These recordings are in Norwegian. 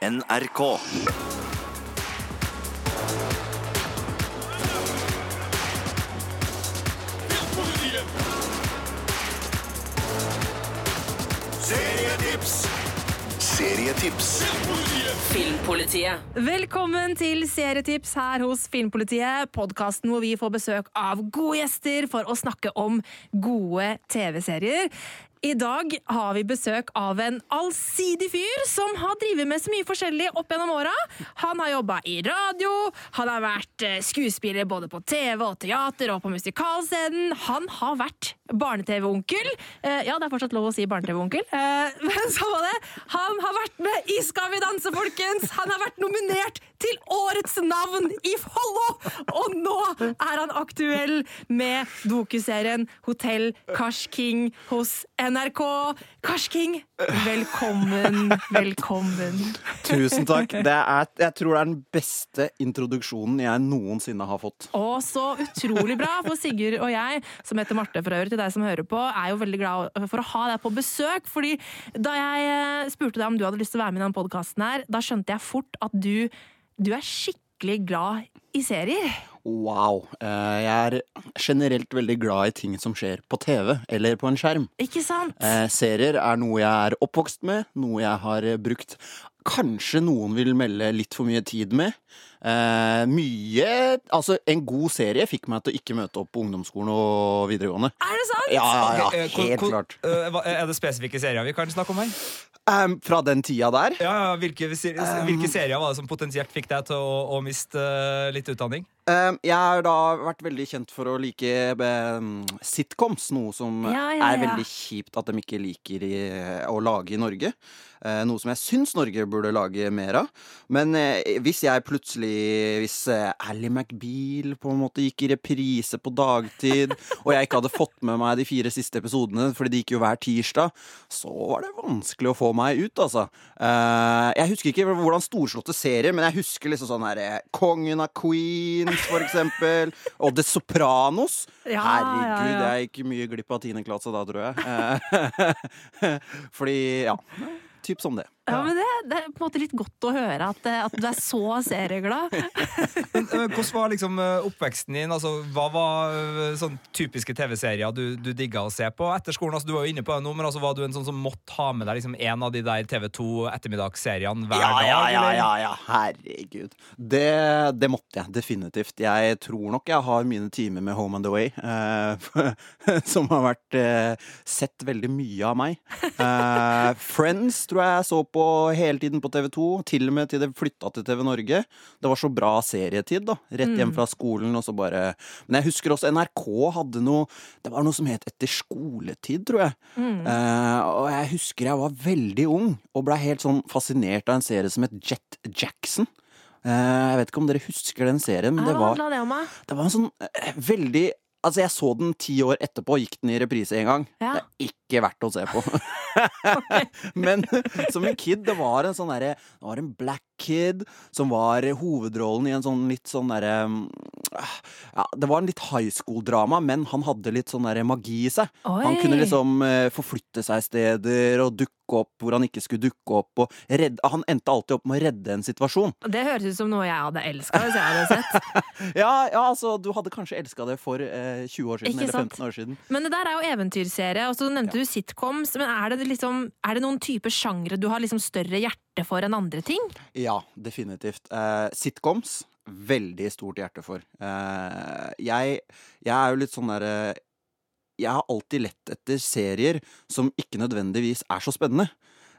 NRK. Serietips. Serietips. Filmpolitiet. Velkommen til Serietips her hos Filmpolitiet, podkasten hvor vi får besøk av gode gjester for å snakke om gode TV-serier. I dag har vi besøk av en allsidig fyr som har drevet med så mye forskjellig opp gjennom åra. Han har jobba i radio, han har vært eh, skuespiller både på TV og teater og på musikalscenen. Han har vært barne-TV-onkel. Eh, Ja, det er fortsatt lov å si barne-TV-onkel. Eh, Men så var det. Han har vært med i Skal vi danse, folkens! Han har vært nominert til Årets navn i Follo! Og nå er han aktuell med dokuserien Hotell Kars King hos NRK. Kars King, velkommen, velkommen. Tusen takk. Det er, jeg tror det er den beste introduksjonen jeg noensinne har fått. Å, så utrolig bra, for Sigurd og jeg, som heter Marte for øvrig, til deg som hører på, er jo veldig glad for å ha deg på besøk. Fordi da jeg eh, spurte deg om du hadde lyst til å være med i denne podkasten her, da skjønte jeg fort at du, du er skikkelig glad i serier. Wow. Eh, Jeg er generelt veldig glad i ting som skjer på TV eller på en skjerm. Ikke sant? Eh, Serier er noe jeg er oppvokst med, noe jeg har brukt Kanskje noen vil melde litt for mye tid med. Eh, mye Altså, en god serie fikk meg til å ikke møte opp på ungdomsskolen og videregående. Er det sant? Ja, ja, ja, eh, helt klart. eh, Er det spesifikke serier vi kan snakke om her? Um, fra den tida der Ja, ja, hvilke, hvilke serier var det som potensielt fikk deg til å, å miste uh, litt utdanning? Um, Jeg har da vært veldig kjent for å like um, sitcoms, noe som Ja, ja, er veldig kjipt at de ikke liker i, å lage i Norge. Uh, Noe som jeg syns Norge burde lage mer av. Men uh, hvis jeg plutselig Hvis eh, Ally McBeal på en måte gikk i reprise på dagtid, og jeg ikke hadde fått med meg de fire siste episodene, fordi de gikk jo hver tirsdag, så var det vanskelig å få meg ut, altså. Eh, Jeg husker ikke hvordan storslåtte serier, men jeg husker liksom sånn her eh, Kongen av Queens, for eksempel. Og The Sopranos. Ja, Herregud, ja, ja. jeg gikk mye glipp av Tine Klatsa da, tror jeg. Fordi, ja. Typ som det. Ja, men det, det er på en måte litt godt å høre at, eh, at du er så serieglad. Men, hvordan var liksom eh, oppveksten din? Altså, hva var eh, sånn typiske TV-serier du, du digga å se på etter skolen? Altså, du var jo inne på det nå, men altså, var du en sånn som måtte ha med deg liksom, en av de der TV2 ettermiddagsseriene hver Ja, dag? ja, ja, ja, ja, herregud. Det, det måtte jeg definitivt. Jeg tror nok jeg har mine timer med Home and Away, eh, som har vært eh, sett veldig mye av meg. Eh, Friends tror jeg jeg så på hele tiden på TV2, til og med til det flytta til TV Norge. Det var så bra serietid, da. Rett hjem fra skolen, og så bare Men jeg husker også NRK hadde noe Det var noe som het Etter skoletid, tror jeg. Eh, og jeg husker jeg var veldig ung og blei helt sånn fascinert av en serie som het Jet Jackson. Uh, jeg vet ikke om dere husker den serien, men det var, det var en sånn uh, veldig Altså, jeg så den ti år etterpå, gikk den i reprise en gang. Ja. Det er ikke verdt å se på. Men som en kid, det var en sånn derre Det var en black kid som var hovedrollen i en sånn litt sånn derre Ja, det var en litt high school-drama, men han hadde litt sånn derre magi i seg. Han kunne liksom eh, forflytte seg steder og dukke opp hvor han ikke skulle dukke opp. Og redde, han endte alltid opp med å redde en situasjon. Det høres ut som noe jeg hadde elska hvis jeg hadde sett. Ja, ja altså, du hadde kanskje elska det for eh, 20 år siden, Ikke eller sant? 15 år siden. Men det der er jo eventyrserie, og så nevnte du sitcoms. Men er det, liksom, er det noen type sjangre du har liksom større hjerte for enn andre ting? Ja, definitivt. Eh, sitcoms, veldig stort hjerte for. Eh, jeg, jeg er jo litt sånn derre Jeg har alltid lett etter serier som ikke nødvendigvis er så spennende.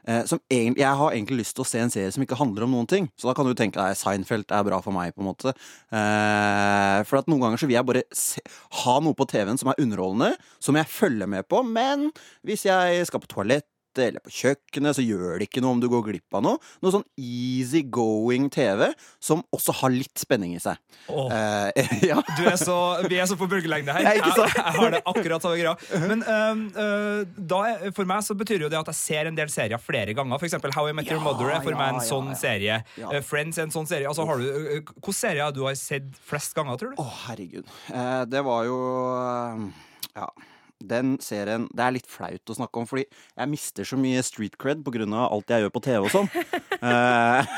Eh, som egentlig, jeg har egentlig lyst til å se en serie som ikke handler om noen ting. Så da kan du tenke at Seinfeld er bra for meg, på en måte. Eh, for at noen ganger så vil jeg bare se, ha noe på TV-en som er underholdende, som jeg følger med på. Men hvis jeg skal på toalett eller på kjøkkenet, så gjør det ikke noe om du går glipp av noe. Noe sånn easy going TV som også har litt spenning i seg. Oh. Eh, ja. Du er så, vi er så på bølgelengde her. Ja? Jeg, jeg har det akkurat samme greia. Men uh, da, for meg så betyr jo det at jeg ser en del serier flere ganger. For eksempel How I Met Your Ja, Mother er for meg en ja, ja, sånn ja. serie. Ja. Eh, Friends er en sånn serie. Altså, har du, øh, Hvilke serier du har sett flest ganger, tror du? Å, herregud. Eh, det var jo eh, Ja. Den serien Det er litt flaut å snakke om, fordi jeg mister så mye street cred pga. alt jeg gjør på TV og sånn. Eh,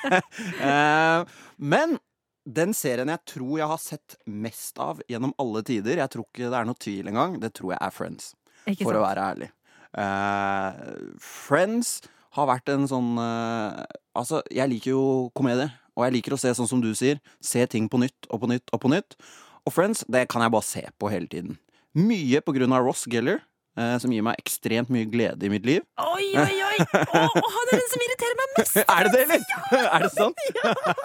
eh, men den serien jeg tror jeg har sett mest av gjennom alle tider, jeg tror ikke det er noe tvil engang, det tror jeg er Friends. Ikke For å være ærlig. Eh, Friends har vært en sånn Altså, jeg liker jo komedie, og jeg liker å se sånn som du sier. Se ting på nytt og på nytt og på nytt. Og Friends, det kan jeg bare se på hele tiden. Mye på grunn av Ross Geller, eh, som gir meg ekstremt mye glede i mitt liv. Oi, oi, oi! Å, å, han er den som irriterer meg mest! Er det det, eller? Er det sant?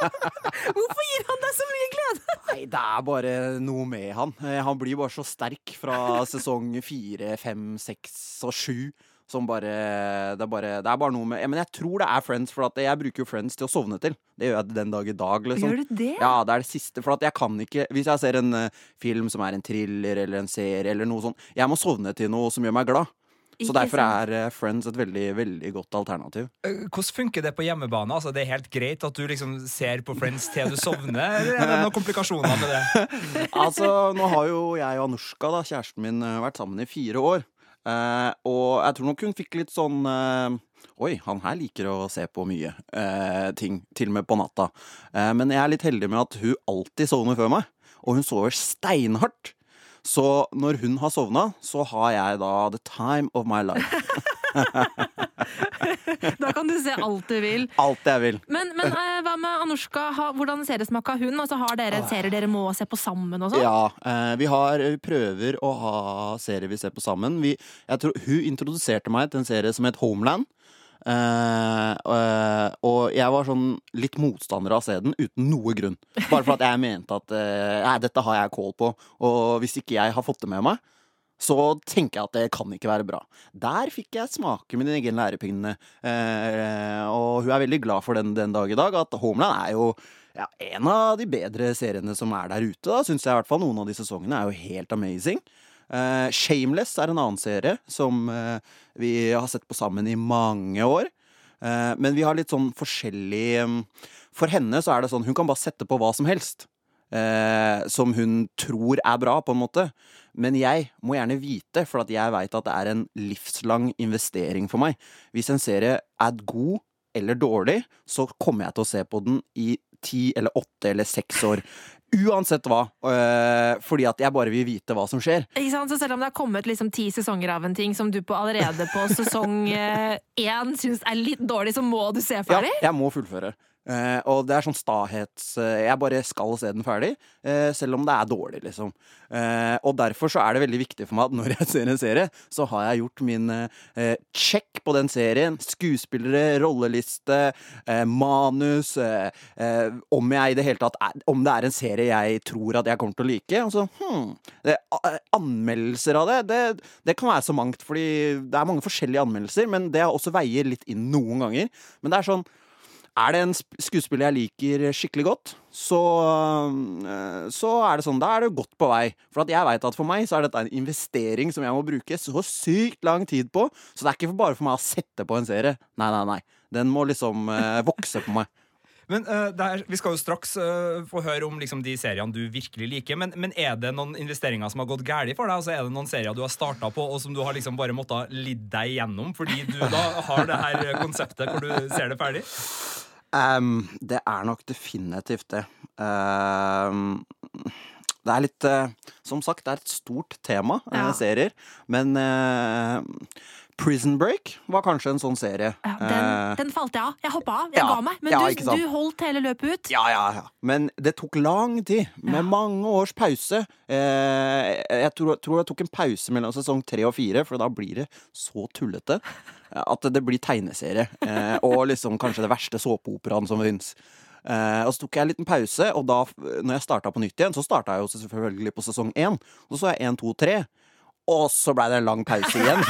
Hvorfor gir han deg så mye glede? Nei, det er bare noe med han. Eh, Han blir bare så sterk fra sesong fire, fem, seks og sju. Som bare Det er bare, det er bare noe med Men jeg tror det er Friends, for at jeg bruker jo Friends til å sovne til. Det gjør jeg den dag i dag, liksom. Gjør du det? Ja, det er det siste. For at jeg kan ikke Hvis jeg ser en uh, film som er en thriller eller en serie eller noe sånt, jeg må sovne til noe som gjør meg glad. Så derfor er eh, Friends et veldig, veldig godt alternativ. Eh, Hvordan funker det på hjemmebane? Altså, det er helt greit at du liksom ser på Friends til du sovner, eller er det noen komplikasjoner med det? Altså, nå har jo jeg og Anushka, da, kjæresten min, vært sammen i fire år. Eh, og jeg tror nok hun fikk litt sånn eh, Oi, han her liker å se på mye eh, ting, til og med på natta. Men jeg er litt heldig med at hun alltid sovner før meg, og hun sover steinhardt. Så når hun har sovna, så har jeg da the time of my life. Da kan du se alt du vil. Alt jeg vil. Men, men eh, hva med Anushka? Ha, hvordan seriesmak har hun? Altså, har dere serier dere må se på sammen og sånn? Ja, eh, vi har vi prøver å ha serier vi ser på sammen. Vi, jeg tror, hun introduserte meg til en serie som het Homeland. Uh, uh, og jeg var sånn litt motstander av å se den uten noe grunn. Bare for at jeg mente at uh, dette har jeg kål på, og hvis ikke jeg har fått det med meg, så tenker jeg at det kan ikke være bra. Der fikk jeg smake min egen lærepinne, eh, og hun er veldig glad for den den dag i dag. At Homeland er jo ja, en av de bedre seriene som er der ute. da, Syns jeg i hvert fall. Noen av de sesongene er jo helt amazing. Eh, Shameless er en annen serie som eh, vi har sett på sammen i mange år. Eh, men vi har litt sånn forskjellig mm, For henne så er det sånn hun kan bare sette på hva som helst. Eh, som hun tror er bra, på en måte. Men jeg må gjerne vite, for at jeg veit at det er en livslang investering for meg. Hvis en serie er god eller dårlig, så kommer jeg til å se på den i ti eller åtte eller seks år. Uansett hva. Øh, fordi at jeg bare vil vite hva som skjer. Ikke sant? Så selv om det har kommet liksom ti sesonger av en ting som du på allerede på sesong én øh, syns er litt dårlig, så må du se Ja, jeg må fullføre. Eh, og det er sånn stahets uh, Jeg bare skal se den ferdig, uh, selv om det er dårlig, liksom. Og derfor så er det veldig viktig for meg at når jeg ser en serie, så har jeg gjort min check på den serien. Skuespillere, rolleliste, manus. Om jeg i det hele tatt er, Om det er en serie jeg tror at jeg kommer til å like. Altså, hmm, det, anmeldelser av det, det, det kan være så mangt, fordi det er mange forskjellige anmeldelser, men det også veier litt inn noen ganger. Men det er sånn er det en sp- skuespiller jeg liker skikkelig godt, så, øh, så er det sånn, da er det godt på vei. For at jeg veit at for meg så er dette en investering som jeg må bruke så sykt lang tid på. Så det er ikke bare for meg å sette på en serie. Nei, nei, nei. Den må liksom øh, vokse på meg. Men uh, det er- Vi skal jo straks uh, få høre om liksom, de seriene du virkelig liker. Men, men er det noen investeringer som har gått galt for deg? Altså, er det noen serier du har starta på, og som du har liksom bare måttet lidde deg igjennom fordi du da har det her konseptet hvor du ser det ferdig? Um, det er nok definitivt det. Um, det er litt uh, Som sagt, det er et stort tema, eh, Ja. serier. Men eh, Prison Break var kanskje en sånn serie. Ja, den, Eh, den falt jeg av. Jeg hoppa av. Jeg Ja, ga meg. Men ja, du, du holdt hele løpet ut. Ja, ja, ja. Men det tok lang tid. Med mange års pause. Eh, jeg tror, tror jeg tok en pause mellom sesong tre og fire, for da blir det så tullete at det blir tegneserie. Eh, og liksom kanskje det verste såpeoperaen som fins. Eh, og så tok jeg en liten pause, og da, når jeg starta på nytt igjen, så starta jeg jo selvfølgelig på sesong én. Og så så jeg én, to, tre. Og så blei det en lang pause igjen.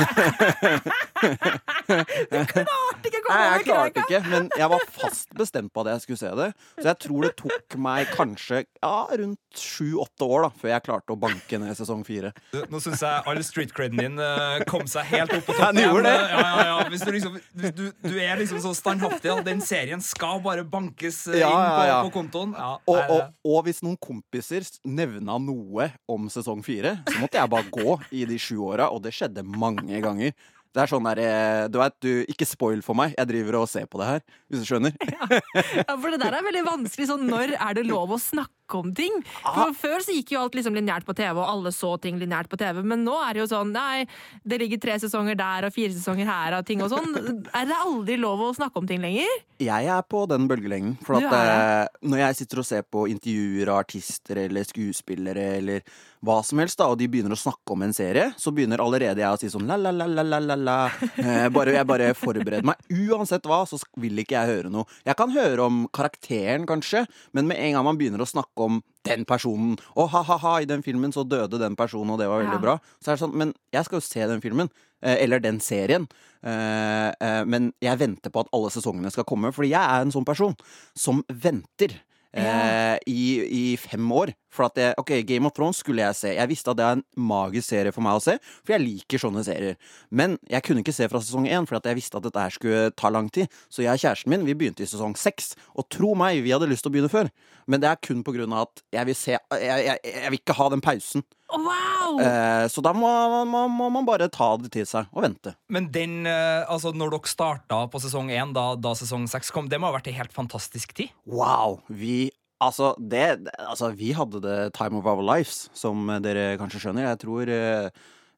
klarte ikke å komme over klarte ikke, men jeg var fast bestemt på at jeg skulle se det. Så jeg tror det tok meg kanskje ja, rundt sju-åtte år da før jeg klarte å banke ned sesong fire. Nå syns jeg all street creden din uh, kom seg helt opp på Ja, toppen. gjorde det. Ja, ja, ja. Hvis du, liksom, hvis du, du er liksom så standhaftig at den serien skal bare bankes eh, Ja, inn på, ja, ja. på kontoen. Ja, Og, og, og hvis noen kompiser nevna noe om sesong fire, så måtte jeg bare gå i de sju åra, og det skjedde mange ganger. Det er sånn der, eh, du vet, du, Ikke spoil for meg, jeg driver og ser på det her, hvis du skjønner. Ja, for det der er veldig vanskelig. Sånn, når er det lov å snakke om ting? For Før så gikk jo alt liksom lineært på TV, og alle så ting lineært på TV. Men nå er det jo sånn nei, det ligger tre sesonger der og fire sesonger her og ting og sånn. Er det aldri lov å snakke om ting lenger? Jeg er på den bølgelengden. For at eh, når jeg sitter og ser på intervjuer av artister eller skuespillere eller hva som helst, da, og de begynner å snakke om en serie, så begynner allerede jeg å si sånn la, la, la, la, la, la, la. Eh, bare, jeg bare forbereder meg. Uansett hva, så vil ikke jeg høre noe. Jeg kan høre om karakteren, kanskje, men med en gang man begynner å snakke om den personen Og ha-ha-ha, i den filmen så døde den personen, og det var veldig Ja. bra. Så er det sånn, men jeg skal jo se den filmen. eh, Eller den serien. Eh, eh, Men jeg venter på at alle sesongene skal komme, fordi jeg er en sånn person som venter. Eh, i, I fem år. For at jeg, ok, Game of Thrones skulle jeg se. Jeg visste at det er en magisk serie for meg å se, for jeg liker sånne serier. Men jeg kunne ikke se fra sesong én, for jeg visste at dette her skulle ta lang tid. Så jeg og kjæresten min vi begynte i sesong seks. Og tro meg, vi hadde lyst til å begynne før. Men det er kun på grunn av at jeg vil se Jeg, jeg, jeg vil ikke ha den pausen. Wow! Eh, så da må, må, må man bare ta det til seg og vente. Men den, eh, altså når dere starta på sesong én, da, da sesong seks kom, det må ha vært ei helt fantastisk tid? Wow! Vi Altså, det, altså, vi hadde det time of our lives, som dere kanskje skjønner. Jeg tror eh,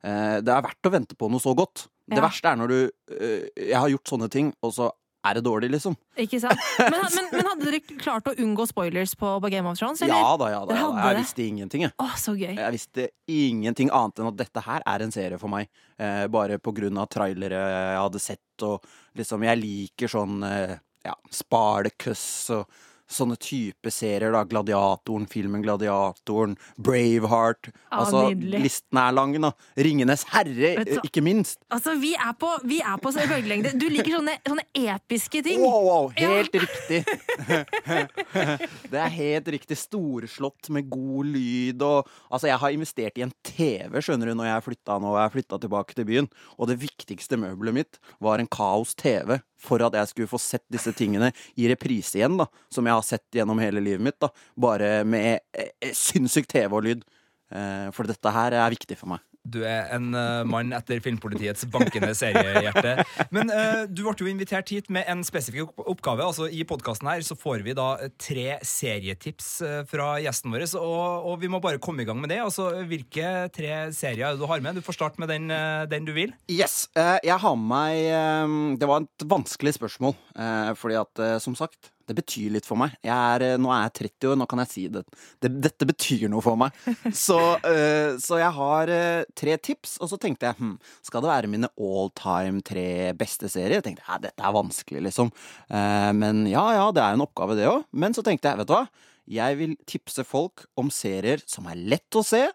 eh, det er verdt å vente på noe så godt. Det verste er når du eh, Jeg har gjort sånne ting, og så er det dårlig, liksom. Ikke sant? Men, men, men hadde dere klart å unngå spoilers på, på Game of Thrones? Eller? Ja da, ja da. Ja, da. Jeg visste ingenting, jeg. Åh, så gøy. Jeg visste ingenting annet enn at dette her er en serie for meg. Eh, bare på grunn av trailere jeg hadde sett, og liksom Jeg liker sånn eh, ja, spalekuss og sånne type serier, da. Gladiatoren, filmen Gladiatoren, Braveheart. Ah, altså, nydelig. listen er lang, da. Ringenes herre, eh, ikke minst. Altså, vi er på, vi er på bølgelengde. Du liker sånne, sånne episke ting. Wow, wow, Ja. helt riktig. det er helt riktig. Storslått med god lyd og Altså, jeg har investert i en TV, skjønner du, når jeg flytta nå. Jeg flytta tilbake til byen, og det viktigste møbelet mitt var en Kaos TV. For at jeg skulle få sett disse tingene i reprise igjen, da. Som jeg har sett gjennom hele livet mitt. da Bare med eh, eh, sinnssyk TV og lyd. Eh, for dette her er viktig for meg. Du er en uh, mann etter filmpolitiets bankende seriehjerte. Men uh, du ble jo invitert hit med en spesifikk oppgave. Altså I podkasten her så får vi da eh, tre serietips fra gjesten vår, og, og vi må bare komme i gang med det. Altså, Hvilke tre serier er du har med? Du får starte med den, den du vil. Yes. Uh, jeg har med meg Det var et vanskelig spørsmål, fordi at, som sagt, det betyr litt for meg. Jeg er, eh, nå er jeg 30 år, nå kan jeg si det. det dette betyr noe for meg. Så, uh, så jeg har uh, tre tips, og så tenkte jeg hm, skal det være mine all time tre beste serier? Jeg tenkte ja, dette er vanskelig, liksom. Uh, men ja ja, det er jo en oppgave, det òg. Men så tenkte jeg, vet du hva? Jeg vil tipse folk om serier som er lett å se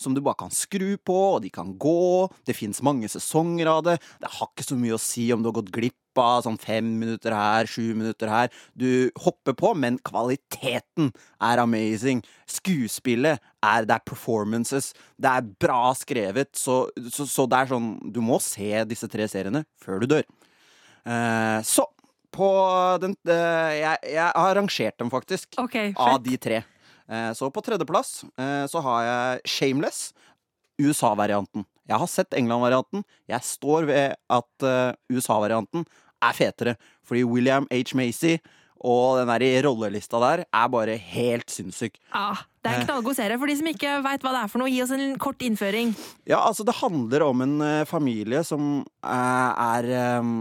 som du bare kan skru på, og de kan gå. Det fins mange sesonger av det. Det har ikke så mye å si om du har gått glipp av sånn fem minutter her, sju minutter her. Du hopper på, men kvaliteten er amazing. Skuespillet er Det er performances. Det er bra skrevet. Så, så, så det er sånn Du må se disse tre seriene før du dør. Eh, så på den eh, jeg, jeg har rangert dem, faktisk Okay, av de tre. Eh, Så på tredjeplass eh, så har jeg Shameless, USA-varianten. Jeg har sett England-varianten. Jeg står ved at eh, USA-varianten er fetere, fordi William H. Macy og den der i rollelista der er bare helt sinnssyk. Ja, det er en knallgod serie. For de som ikke veit hva det er for noe, gi oss en kort innføring. Ja, altså det handler om en eh, familie som eh, er eh,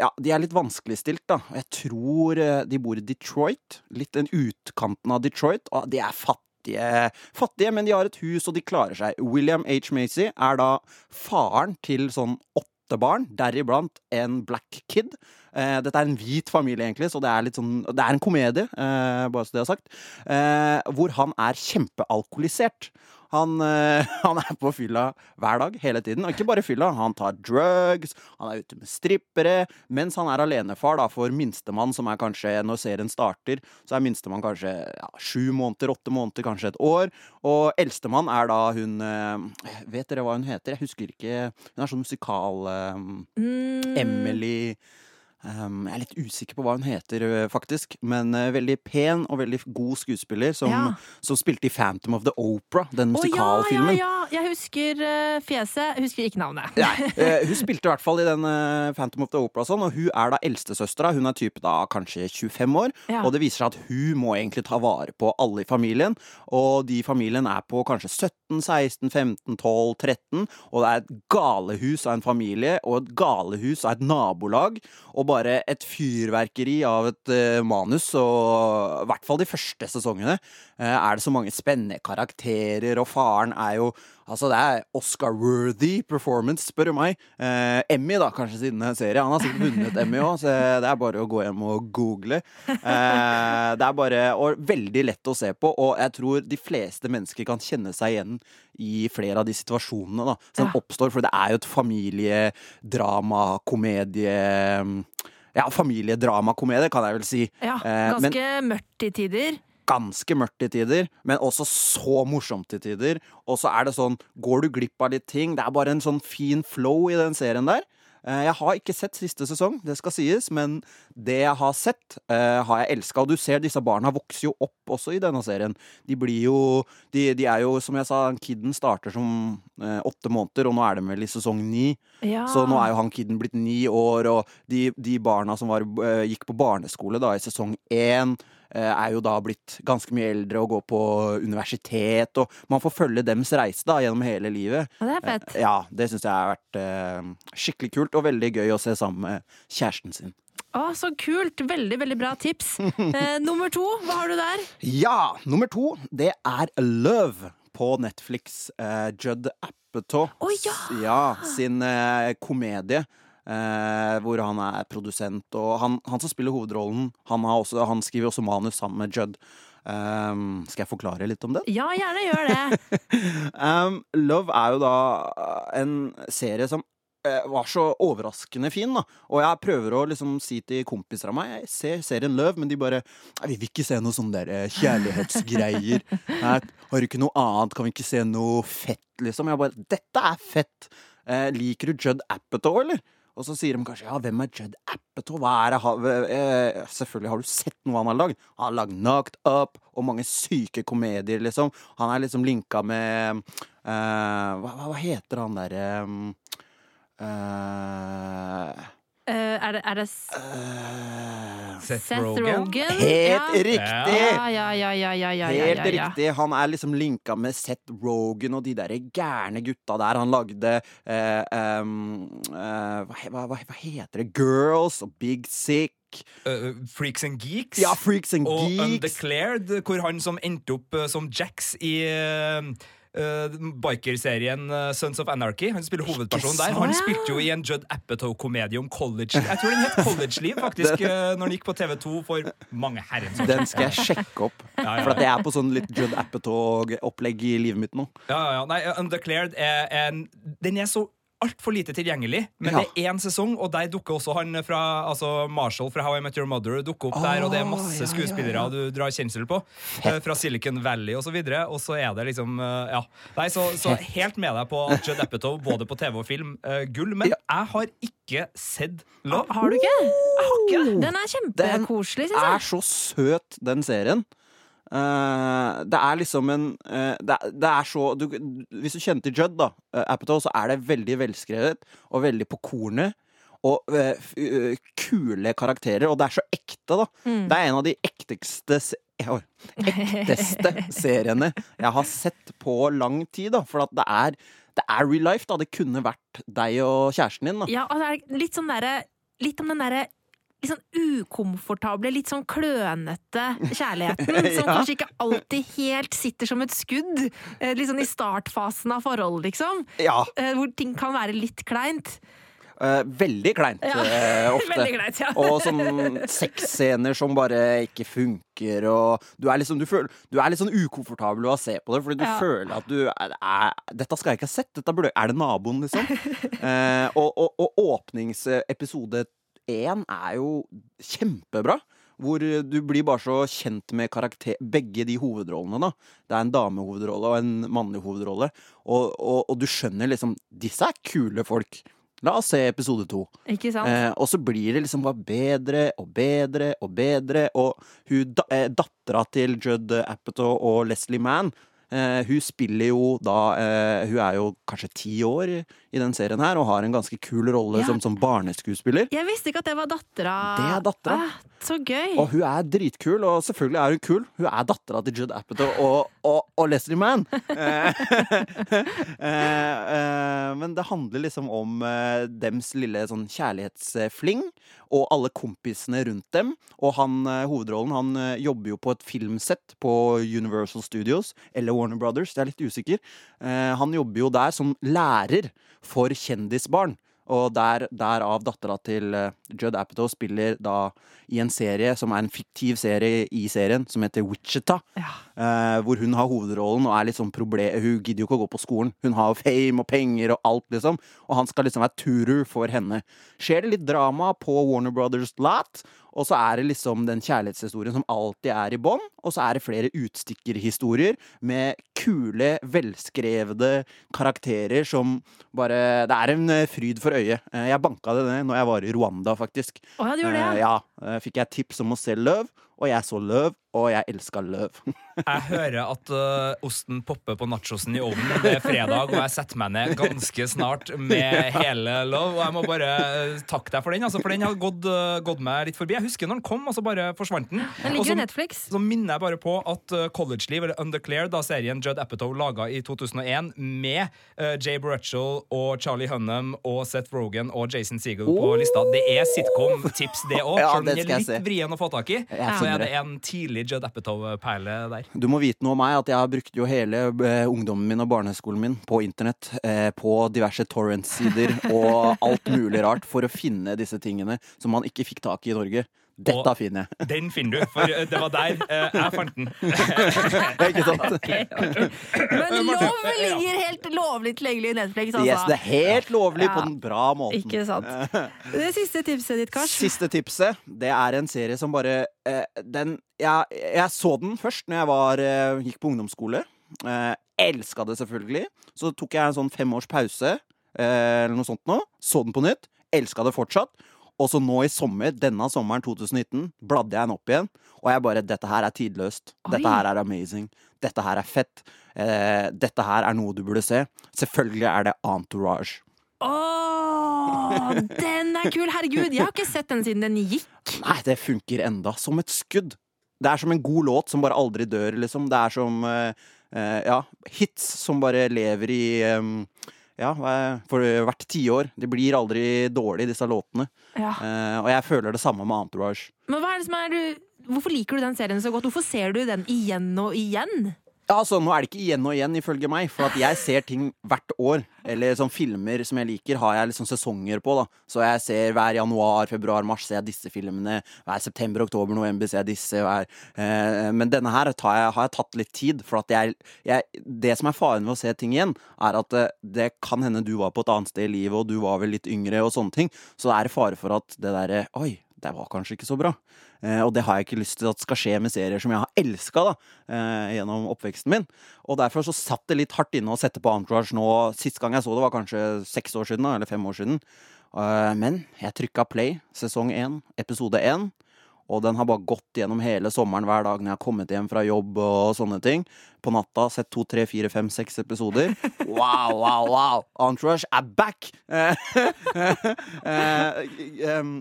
Ja, de er litt vanskeligstilt, da. Jeg tror eh, de bor i Detroit. Litt den utkanten av Detroit. Og de er fattige, fattige, men de har et hus, og de klarer seg. William H. Macy er da faren til sånn åtte barn, deriblant en black kid. Eh, dette er en hvit familie, egentlig, så det er sånn Det er en komedie, eh, bare så det er sagt. Eh, hvor han er kjempealkoholisert. Han, eh, han er på fylla hver dag, hele tiden. Og ikke bare fylla, han tar drugs, han er ute med strippere. Mens han er alenefar da, for minstemann, som er kanskje, når serien starter, så er minstemann kanskje ja, sju måneder, åtte måneder, kanskje et år. Og eldstemann er da hun eh, Vet dere hva hun heter? Jeg husker ikke. Hun er sånn musikal... um, Mm, Emily um, Jeg er litt usikker på hva hun heter, ø, faktisk. Men uh, veldig pen og veldig god skuespiller som, Ja. som spilte i Phantom of the Opera, den Å ja, ja, musikalfilmen. ja! Jeg husker uh, fjeset, jeg husker ikke navnet. Nei, eh, hun spilte i hvert fall i den eh, Phantom of the Opera, sånn, og hun er da eldstesøstera. Hun er type da kanskje 25 år, Ja. og det viser seg at hun må egentlig ta vare på alle i familien. Og de i familien er på kanskje 17, 16, 15, 12, 13, og det er et galehus av en familie, og et galehus av et nabolag, og bare et fyrverkeri av et uh, manus, og i hvert fall de første sesongene uh, er det så mange spennende karakterer, og faren er jo Altså, det er Oscar-worthy performance, spør du meg. Eh, Emmy, da, kanskje siden er. Han har sikkert vunnet Emmy òg, så det er bare å gå hjem og google. Eh, det er bare og veldig lett å se på, og jeg tror de fleste mennesker kan kjenne seg igjen i flere av de situasjonene da, som Ja. oppstår, for det er jo et familiedrama, komedie Ja, familiedramakomedie, kan jeg vel si. Ja, Eh, men- Ganske mørkt i tider. Ganske mørkt til tider, men også så morsomt til tider. Og så er det sånn, går du glipp av litt ting? Det er bare en sånn fin flow i den serien der. Eh, Jeg har ikke sett siste sesong, det skal sies, men det jeg har sett, eh, har jeg elska. Og du ser disse barna vokser jo opp også i denne serien. De blir jo De, de er jo, som jeg sa, kiden starter som eh, åtte måneder, og nå er de vel i sesong ni. Ja. Så nå er jo han kiden blitt ni år, og de, de barna som var, gikk på barneskole da i sesong én, er jo da blitt ganske mye eldre og går på universitet, og man får følge dems reise da gjennom hele livet. Og det er fett. Eh, Ja, det syns jeg har vært eh, skikkelig kult, og veldig gøy å se sammen med kjæresten sin. Å, så kult! Veldig, veldig bra tips. Eh, nummer to, hva har du der? Ja! Nummer to, det er Love på Netflix. Eh, Judd Apatow oh, ja! ja, sin eh, komedie. Eh, hvor han er produsent, og han, han som spiller hovedrollen, han, har også, han skriver også manus sammen med Judd. Um, skal jeg forklare litt om det? Ja, gjerne gjør det. Um, Love er jo da uh, en serie som uh, var så overraskende fin, da. Og jeg prøver å liksom si til kompiser av meg Jeg ser serien Love, men de bare Vi vil ikke se noe sånn der uh, kjærlighetsgreier. Her, har du ikke noe annet? Kan vi ikke se noe fett, liksom? Jeg bare Dette er fett! Uh, liker du Judd Apatow, eller? Og så sier de kanskje ja, hvem er Judd Apatow? Hva er det han eh, Selvfølgelig har du sett noe han har lagd. Han har lagd Knocked Up og mange syke komedier, liksom. Han er liksom linka med eh, hva hva heter han derre eh, Eh, er det, er det S- eh, Seth, Seth Rogen. Rogen? Helt ja. riktig! Ja, ja, ja, ja, ja, ja, Helt ja, ja. riktig. Han er liksom linka med Seth Rogan og de der gærne gutta der. Han lagde eh, um, eh, hva, hva, hva heter det? Girls og Big Sick. Uh, Freaks and Geeks. Ja, Freaks and og Geeks. Undeclared, hvor han som endte opp uh, som Jax i uh, bikerserien uh, Sons of Anarchy. Han spiller hovedpersonen der. Han spilte jo i en Judd Apatow-komedie om college Jeg tror den het College-liv, faktisk, uh, når den gikk på TV2 for mange herrens år Den skal jeg sjekke opp. Ja, ja. For at jeg er på sånn litt Judd Apatow-opplegg i livet mitt nå. Ja, ja, ja. Nei, Undeclared er en Den er så altfor lite tilgjengelig, men Ja. det er én sesong, og der dukker også han fra Altså Marshall fra How I Met Your Mother dukker opp der, og det er masse ja, skuespillere ja. du drar kjensel på. Fett. Fra Silicon Valley og så videre, og så er det liksom eh, Ja. Nei, så, så helt med deg på at Judd Apatow, både på TV og film, uh, gull. Men Ja. jeg har ikke sett Love. Har du ikke? Jeg har ikke det. Den er Den kjempekoselig, syns er så søt, den serien. Eh, det er liksom en eh, det, det er så du, Hvis du kjenner til Judd, da, uh, Apatow, så er det veldig velskrevet og veldig på kornet. Og eh, eh, kule karakterer, og det er så ekte, da. Mm. Det er en av de ekteste ekteste seriene jeg har sett på lang tid, da. For at det er, det er real life, da. Det kunne vært deg og kjæresten din, da. Ja, og det er litt sånn derre Litt om den derre litt sånn ukomfortable, litt sånn klønete kjærligheten. Som kanskje ikke alltid helt sitter som et skudd. eh, Litt sånn i startfasen av forhold, liksom. Ja. eh, Hvor ting kan være litt kleint. Eh, veldig kleint Ja. eh, ofte. Veldig kleint, ja. Og sånn sexscener som bare ikke funker, og du er liksom du føler, Du er litt sånn ukomfortabel å se på det, fordi du Ja. føler at du er, er, Dette skal jeg ikke ha sett. Dette burde, er det naboen, liksom? eh, og, og, og åpningsepisode én er jo kjempebra. Hvor du blir bare så kjent med karakter begge de hovedrollene. da Det er en damehovedrolle og en mannlig hovedrolle. Og, og, og du skjønner liksom Disse er kule folk. La oss se episode to. Ikke sant? Eh, og så blir det liksom bare bedre og bedre og bedre. Og hun, da, eh, dattera til Judd Apatow og Leslie Mann, hun spiller jo da eh, Hun er jo kanskje ti år i, den serien her og har en ganske kul rolle Ja. som, som barneskuespiller. Jeg visste ikke at det var dattera. Det er dattera. Ah, så gøy. Og hun er dritkul, og selvfølgelig er hun kul. Hun er dattera til Judd Apatow og, og, og Leslie Mann. Eh, eh, eh, men det handler liksom om eh, dems lille sånn kjærlighetsfling, og alle kompisene rundt dem. Og han eh, hovedrollen han eh, jobber jo på et filmsett på Universal Studios, eller Warner Brothers, det er litt usikker. Eh, han jobber jo der som lærer for kjendisbarn. Og der, derav dattera til Judd Apatow spiller da i en serie som er en fiktiv serie i serien, som heter Wichita. Ja. Eh, hvor hun har hovedrollen og er litt sånn problem... Hun gidder jo ikke å gå på skolen. Hun har jo fame og penger og alt, liksom. Og han skal liksom være turer for henne. Skjer det litt drama på Warner Brothers lot, og så er det liksom den kjærlighetshistorien som alltid er i bånn. Og så er det flere utstikkerhistorier med kule, velskrevne karakterer som bare Det er en eh, fryd for øyet. Eh, Jeg banka det ned når jeg var i Rwanda, faktisk. Å ja, du gjorde det, ja. Fikk jeg tips om å se løv, og jeg så løv, og jeg elska løv. Jeg hører at uh, osten popper på nachosen i ovnen. Det er fredag, og jeg setter meg ned ganske snart med hele løv. Og jeg må bare øh, takke deg for den, altså, for den har gått, uh, gått meg litt forbi. Jeg husker når den kom, og så bare forsvant den. Den ligger jo Netflix. så minner jeg bare på at uh, College Leave, eller Undeclared, da serien Judd Apatow laga i 2001 med uh, Jay Burrell og Charlie Hunnam og Seth Rogan og Jason Segel på Oh! lista. Det er sitcom-tips, det òg. Ja, Selv om den er litt vrien å få tak i, Jeg så er det en tidlig Judd Apatow-perle der. Du må vite noe om meg, at jeg har brukt jo hele eh, ungdommen min og barneskolen min på internett, eh, på diverse torrent-sider og alt mulig rart for å finne disse tingene som man ikke fikk tak i i Norge. Dette Og- finner jeg. Den finner du, for uh, det var der uh, jeg fant den. ikke sant? Men lov ligger helt lovlig tilgjengelig i Netflix, altså. Yes, det er helt lovlig Ja. på den bra måten. Ikke sant. Det siste tipset ditt, Kars. Siste tipset, det er en serie som bare eh, Den jeg, jeg så den først når jeg var, eh, gikk på ungdomsskole. Eh, Elska det selvfølgelig. Så tok jeg en sånn fem års pause, eh, eller noe sånt nå. Så den på nytt. Elska det fortsatt. Og så nå i sommer, denne sommeren 2019, bladde jeg den opp igjen. Og jeg bare Dette her er tidløst. Oi. Dette her er amazing. Dette her er fett. Eh, dette her er noe du burde se. Selvfølgelig er det Entourage. Åh, den er kul! Herregud, jeg har ikke sett den siden den gikk. Nei, det funker enda. Som et skudd. Det er som en god låt som bare aldri dør, liksom. Det er som eh, eh, ja, hits som bare lever i em, ja, er- for hvert tiår. De blir aldri dårlige, disse låtene. Ja. Eh, og jeg føler det samme med Entourage. Men hva er det som er du Hvorfor liker du den serien så godt? Hvorfor ser du den igjen og igjen? Ja, altså, Nå er det ikke igjen og igjen, ifølge meg. For at jeg ser ting hvert år. Eller sånn filmer som jeg liker, har jeg liksom sesonger på. da Så jeg ser hver januar, februar, mars ser jeg disse filmene. Hver september, oktober, november ser jeg disse. Hver, eh, men denne her jeg, har jeg tatt litt tid. For at jeg, jeg Det som er faren ved å se ting igjen, er at eh, det kan hende du var på et annet sted i livet, og du var vel litt yngre, og sånne ting. Så det er fare for at det derre Oi, det var kanskje ikke så bra. Eh, og det har jeg ikke lyst til at skal skje med serier som jeg har elska eh, gjennom oppveksten min. Og derfor så satt det litt hardt inne å sette på Entourage nå. Sist gang jeg så det, var kanskje seks år siden, eller fem år siden. Eh, men jeg trykka play, sesong én, episode én. Og den har bare gått gjennom hele sommeren hver dag når jeg har kommet hjem fra jobb og sånne ting. På natta sett to, tre, fire, fem, seks episoder. Wow, wow, wow! Entourage er back! Eh, em,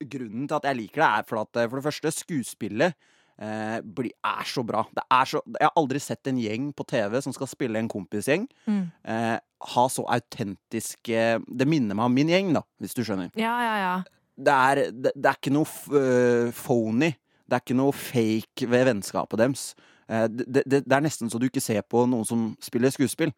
grunnen til at jeg liker det, er for at eh, for det første, skuespillet eh, blir- er så bra. Det er så, jeg har aldri sett en gjeng på TV som skal spille en kompisgjeng, Mm. eh, ha så autentiske Det minner meg om min gjeng, da, hvis du skjønner. Ja, ja, ja. Det er, det, det er ikke noe øh, phony. Det er ikke noe fake ved vennskapet deres. Eh, det, det, er nesten så du ikke ser på noen som spiller skuespill.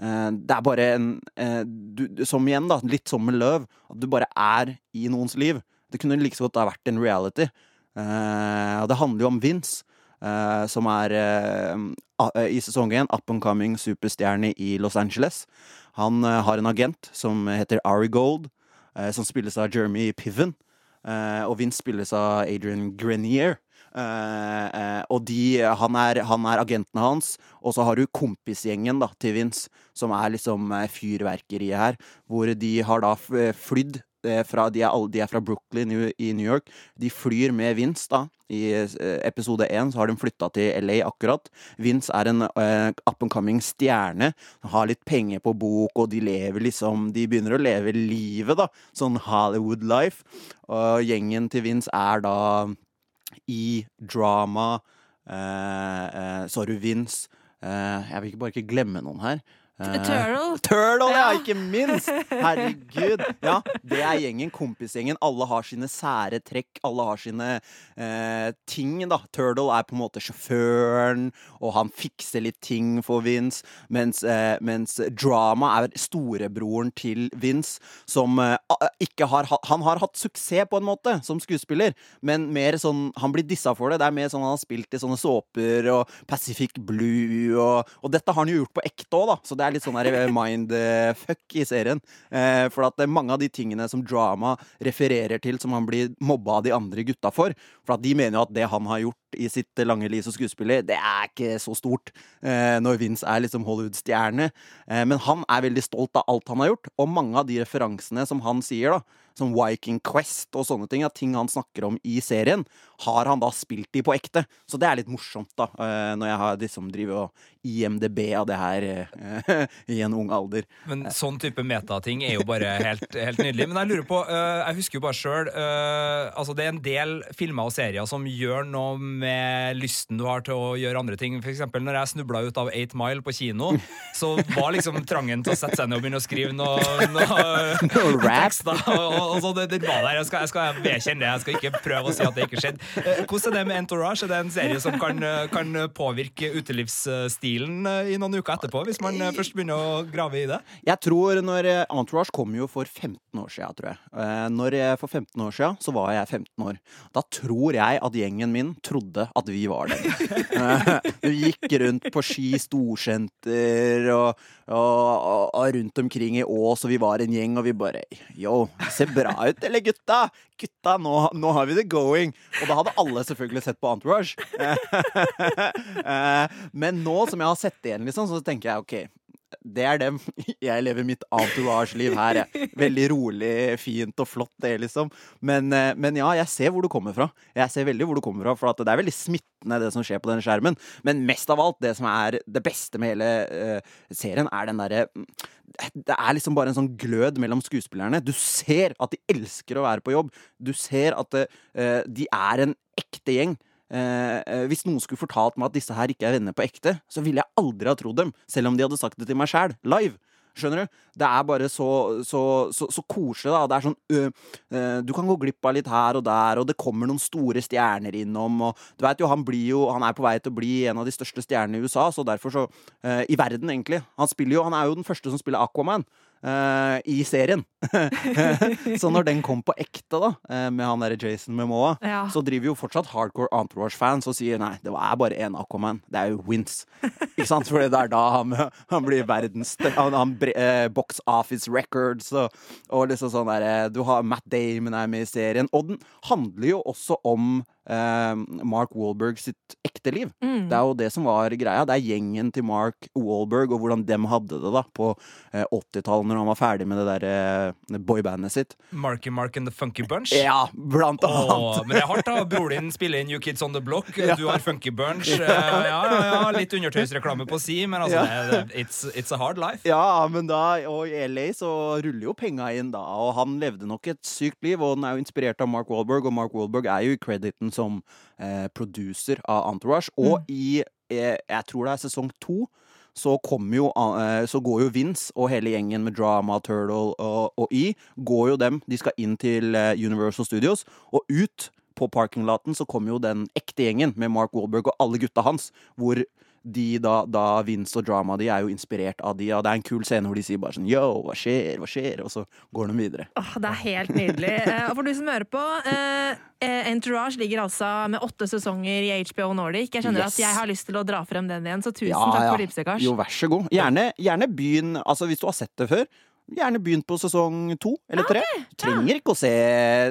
Eh, det er bare en eh, du, Som igjen, da, litt som med Løv, at du bare er i noens liv. Det kunne like så godt ha vært en reality. Og det handler jo om Vince, som er i sesong én up and coming superstjerne i Los Angeles. Han har en agent som heter Ari Gold, som spilles av Jeremy Piven. Eh, og Vince spilles av Adrian Grenier. Eh, eh, og de, han, er, han er agenten hans, og så har du kompisgjengen da, til Vince, som er liksom eh, fyrverkeriet her. Hvor de har da eh, flydd eh, fra de er, de er fra Brooklyn i, New York. De flyr med Vince, da. I eh, episode én har de flytta til LA akkurat. Vince er en uh, up and coming stjerne. Har litt penger på bok, og de lever liksom De begynner å leve livet, da. Sånn Hollywood life. Og gjengen til Vince er da i drama Uh, uh, Sorry, Vince. Uh, jeg vil bare ikke glemme noen her. Eh, Turtle. Turtle, ja, ikke minst! Herregud. Ja, det er gjengen, kompisgjengen. Alle har sine sære trekk. Alle har sine eh, ting, da. Turtle er på en måte sjåføren, og han fikser litt ting for Vince. Mens, eh, mens Drama er storebroren til Vince, som eh, ikke har ha- Han har hatt suksess på en måte som skuespiller, men mer sånn Han blir dissa for det. Det er mer sånn han har spilt i sånne såper og Pacific Blue, og, og dette har han jo gjort på ekte òg, da. Så det er litt sånn der mindfuck i serien. Eh, for at det er mange av de tingene som drama refererer til, som han blir mobba av de andre gutta for. For at de mener jo at det han har gjort i sitt lange liv som skuespiller, det er ikke så stort. Eh, når Vince er liksom Hollywood-stjerne. Eh, men han er veldig stolt av alt han har gjort, og mange av de referansene som han sier, da, som Viking Quest og sånne ting, At ting han snakker om i serien, har han da spilt de på ekte. Så det er litt morsomt, da, eh, når jeg har liksom driver og IMDb av det her eh, i en ung alder. Men sånn type metating er jo bare helt, helt nydelig. Men jeg lurer på, øh, jeg husker jo bare sjøl altså Det er en del filmer og serier som gjør noe med lysten du har til å gjøre andre ting. For eksempel når jeg snubla ut av Eight Mile på kino, så var liksom trangen til å sette seg ned og begynne å skrive noe, noe, Noe rap. tekster. Og, og, og så det, det var der. Jeg skal, jeg skal vedkjenne det. Jeg skal ikke prøve å si at det ikke skjedde. Eh, Hvordan er det med Entourage? Er det en serie som kan, øh, kan påvirke utelivsstilen øh, i noen uker etterpå, hvis man først begynner å grave i det? Jeg tror når eh, Entourage kom jo for 15 år siden, tror jeg. Eh, Når for 15 år siden så var jeg 15 år. Da tror jeg at gjengen min trodde at vi var det. Eh, Vi gikk rundt på Ski storsenter og, og, og, rundt omkring i Ås, og vi var en gjeng, og vi bare Yo, ser bra ut, eller gutta? Gutta, nå, nå har vi det going! Og da hadde alle selvfølgelig sett på Entourage. Eh, Men nå som jeg har sett det igjen, liksom, så tenker jeg OK. Det er dem. Jeg lever mitt entourage-liv her. Jeg. Veldig rolig, fint og flott, det, liksom. Men, eh, men ja, jeg ser hvor du kommer fra. Jeg ser veldig hvor du kommer fra, For det er veldig smittende, det som skjer på denne skjermen. Men mest av alt, det som er det beste med hele uh, serien, er den derre det er liksom bare en sånn glød mellom skuespillerne. Du ser at de elsker å være på jobb. Du ser at uh, de er en ekte gjeng. Eh, eh, hvis noen skulle fortalt meg at disse her ikke er venner på ekte, så ville jeg aldri ha trodd dem, selv om de hadde sagt det til meg sjæl, live. Skjønner du? Det er bare så, så, så, så koselig, da. Det er sånn øh, øh, Du kan gå glipp av litt her og der, og det kommer noen store stjerner innom, og du veit jo, han blir jo Han er på vei til å bli en av de største stjernene i USA, så derfor så øh, I verden, egentlig. Han spiller jo Han er jo den første som spiller Aquaman. Øh, I serien. så når den kom på ekte, da, øh, med han derre Jason Memoa, Ja. så driver jo fortsatt hardcore Entourage-fans og sier nei, det er bare én Aquaman. Det er jo Wins. Ikke sant? For det er da han, han blir verdens Han, han eh, Box Office Records og, og liksom sånn derre Du har Matt Damon er med i serien. Og den handler jo også om eh, Mark Wahlberg sitt ekte liv. Det er jo det som var greia. Det er gjengen til Mark Wahlberg og hvordan dem hadde det da på eh, 80-tallet, når han var ferdig med det der eh, boybandet sitt. Marky Mark and the Funky Bunch. Ja, blant annet. Åh, men det er hardt, da. Broren din spiller inn You Kids On The Block. Du har Funky Bunch. Eh, Ja, ja, ja, litt undertøysreklame på si, men altså, Ja. it's, it's a hard life. Ja, men da, og i LA så ruller jo penga inn da, og han levde nok et sykt liv, og den er jo inspirert av Mark Wahlberg, og Mark Wahlberg er jo i crediten som eh, producer av Entourage, og i, eh, jeg tror det er sesong to, så kommer jo, eh, så går jo Vince og hele gjengen med Drama, Turtle og, og Y, går jo dem, de skal inn til eh, Universal Studios, og ut på parkinglaten så kommer jo den ekte gjengen med Mark Wahlberg og alle gutta hans, hvor de da, da Vince og drama de er jo inspirert av de, og det er en kul scene hvor de sier bare sånn yo, hva skjer, hva skjer, og så går de videre. Åh, det er helt nydelig. Eh, Og for du som hører på, eh, eh, Entourage ligger altså med åtte sesonger i HBO Nordic. Jeg skjønner Yes. at jeg har lyst til å dra frem den igjen, så tusen Ja, takk ja. for tipset, Kars. Jo, vær så god. Gjerne, gjerne begynn, altså hvis du har sett det før, gjerne begynn på sesong to eller tre. Du trenger ikke å se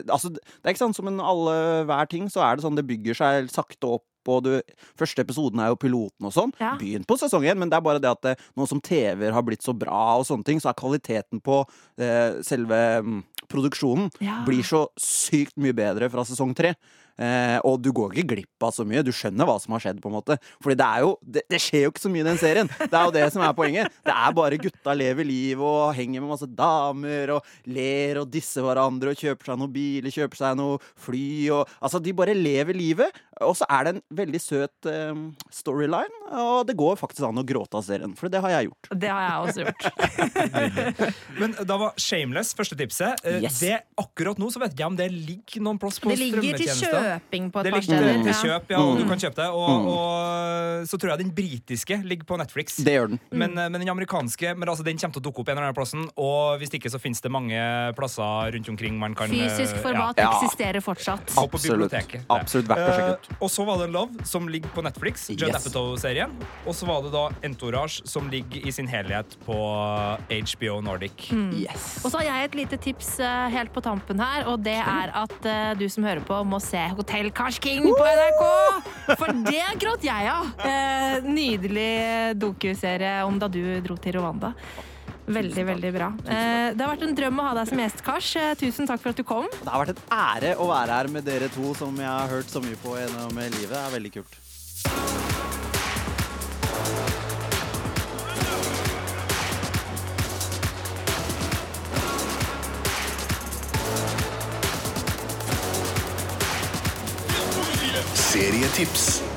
Altså, det er ikke sånn som en alle hver ting, så er det sånn det bygger seg sakte opp. Og du, første episoden er jo piloten og sånn. Ja. Begynn på sesongen, men det er bare det at nå som TV-er har blitt så bra, og sånne ting, så er kvaliteten på eh, selve mm, produksjonen Ja. blir så sykt mye bedre fra sesong tre. Eh, og du går ikke glipp av så mye. Du skjønner hva som har skjedd. på en måte Fordi det er jo det, det skjer jo ikke så mye i den serien. Det er jo det som er poenget. Det er bare gutta lever livet og henger med masse damer og ler og disser hverandre og kjøper seg noen biler, kjøper seg noe fly og Altså, de bare lever livet. Og så er det en veldig søt eh, storyline, og det går faktisk an å gråte av serien. For det har jeg gjort. Det har jeg også gjort. Men da var Shameless første tipset. Eh, Yes. Det, akkurat nå så vet jeg ikke om det ligger noen plass på strømmetjenester. Kjøping på et Det par ligger steder. til Ja. kjøp, ja, og du Mm. kan kjøpe det. Og, og så tror jeg den britiske ligger på Netflix. Det gjør den. Men, eh, men den amerikanske men altså, den kommer til å dukke opp en eller annen plassen. Og hvis ikke så finnes det mange plasser rundt omkring man kan eh, Fysisk format Ja. eksisterer fortsatt. Absolutt. biblioteket. Absolutt verdt å sjekke ut. Eh, og så var det Love, som ligger på Netflix. Judd Yes. Apatow-serien. Og så var det da Entourage, som ligger i sin helhet på HBO Nordic. Yes. Og så har jeg et lite tips eh, helt på tampen her, og det er at eh, du som hører på, må se Hotell Kars King på NRK! For det gråt jeg av! Eh, nydelig dokuserie om da du dro til Rwanda. Veldig, veldig bra. Eh, det har vært en drøm å ha deg som gjest, Kars. Eh, tusen takk for at du kom. Det har vært en ære å være her med dere to, som jeg har hørt så mye på gjennom livet. Det er veldig kult. Serietips.